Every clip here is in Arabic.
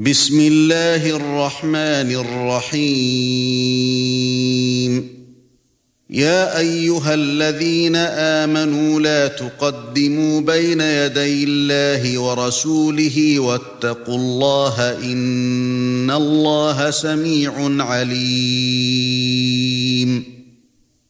بسم الله الرحمن الرحيم. يا أيها الذين آمنوا لا تقدموا بين يدي الله ورسوله واتقوا الله إن الله سميع عليم.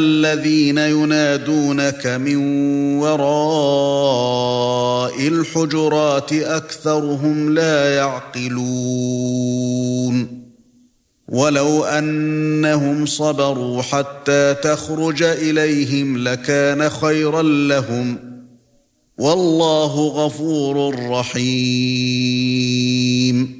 الذين ينادونك من وراء الحجرات أكثرهم لا يعقلون. ولو أنهم صبروا حتى تخرج إليهم لكان خيرا لهم. والله غفور رحيم.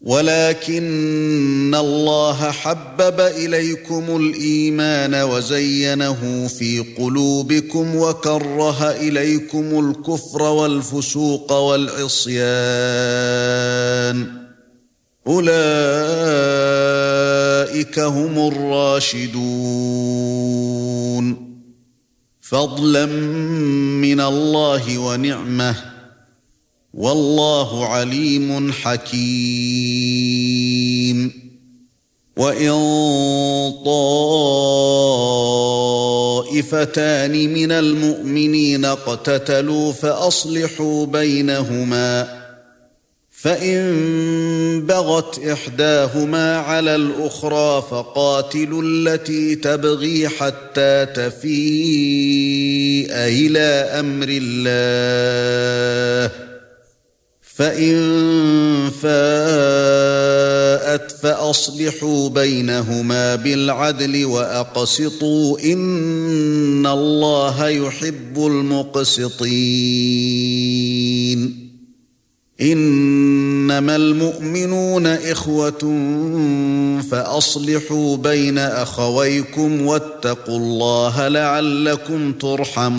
ولكن الله حبب إليكم الإيمان وزينه في قلوبكم وكره إليكم الكفر والفسوق والعصيان. أولئك هم الراشدون. فضلا من الله ونعمة. والله عليم حكيم. وإن طائفتان من المؤمنين اقتتلوا فأصلحوا بينهما فإن بغت إحداهما على الأخرى فقاتلوا التي تبغي حتى تفيء إلى أمر الله. فَإِن فَاءَتْ فَأَصْلِحُوا بَيْنَهُمَا بِالْعَدْلِ وَأَقْسِطُوا إِنَّ اللَّهَ يُحِبُّ الْمُقْسِطِينَ إِنَّمَا الْمُؤْمِنُونَ إِخْوَةٌ فَأَصْلِحُوا بَيْنَ أَخَوَيْكُمْ وَاتَّقُوا اللَّهَ لَعَلَّكُمْ تُرْحَمُونَ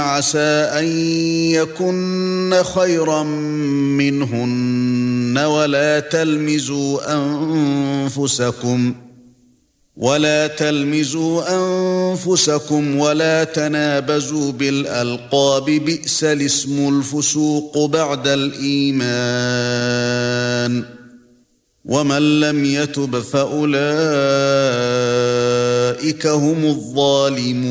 عسى أن يكن خيرا منهن ولا تلمزوا أنفسكم ولا تلمزوا أنفسكم ولا تنابزوا بالألقاب بئس الاسم الفسوق بعد الإيمان ومن لم يتب فأولئك هم الظالمون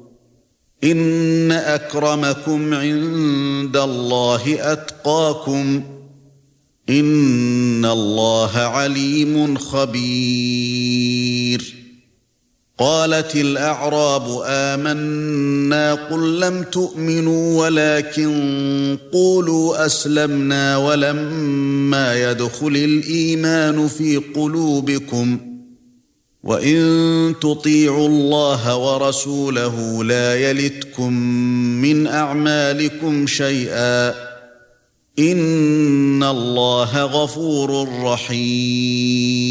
إن أكرمكم عند الله أتقاكم إن الله عليم خبير. قالت الأعراب آمنا قل لم تؤمنوا ولكن قولوا أسلمنا ولما يدخل الإيمان في قلوبكم وان تطيعوا الله ورسوله لا يلتكم من اعمالكم شيئا ان الله غفور رحيم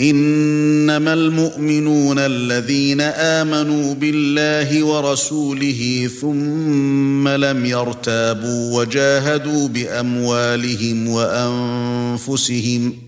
انما المؤمنون الذين امنوا بالله ورسوله ثم لم يرتابوا وجاهدوا باموالهم وانفسهم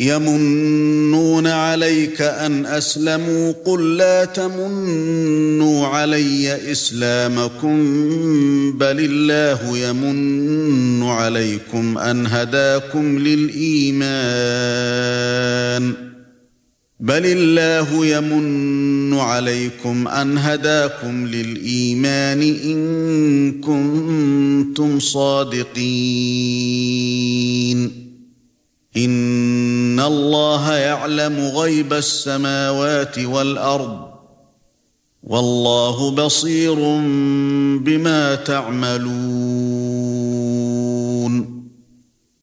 يمنون عليك أن أسلموا قل لا تمنوا علي إسلامكم بل الله يمن عليكم أن هداكم للإيمان بل الله يمن عليكم أن هداكم للإيمان إن كنتم صادقين الله يعلم غيب السماوات والأرض والله بصير بما تعملون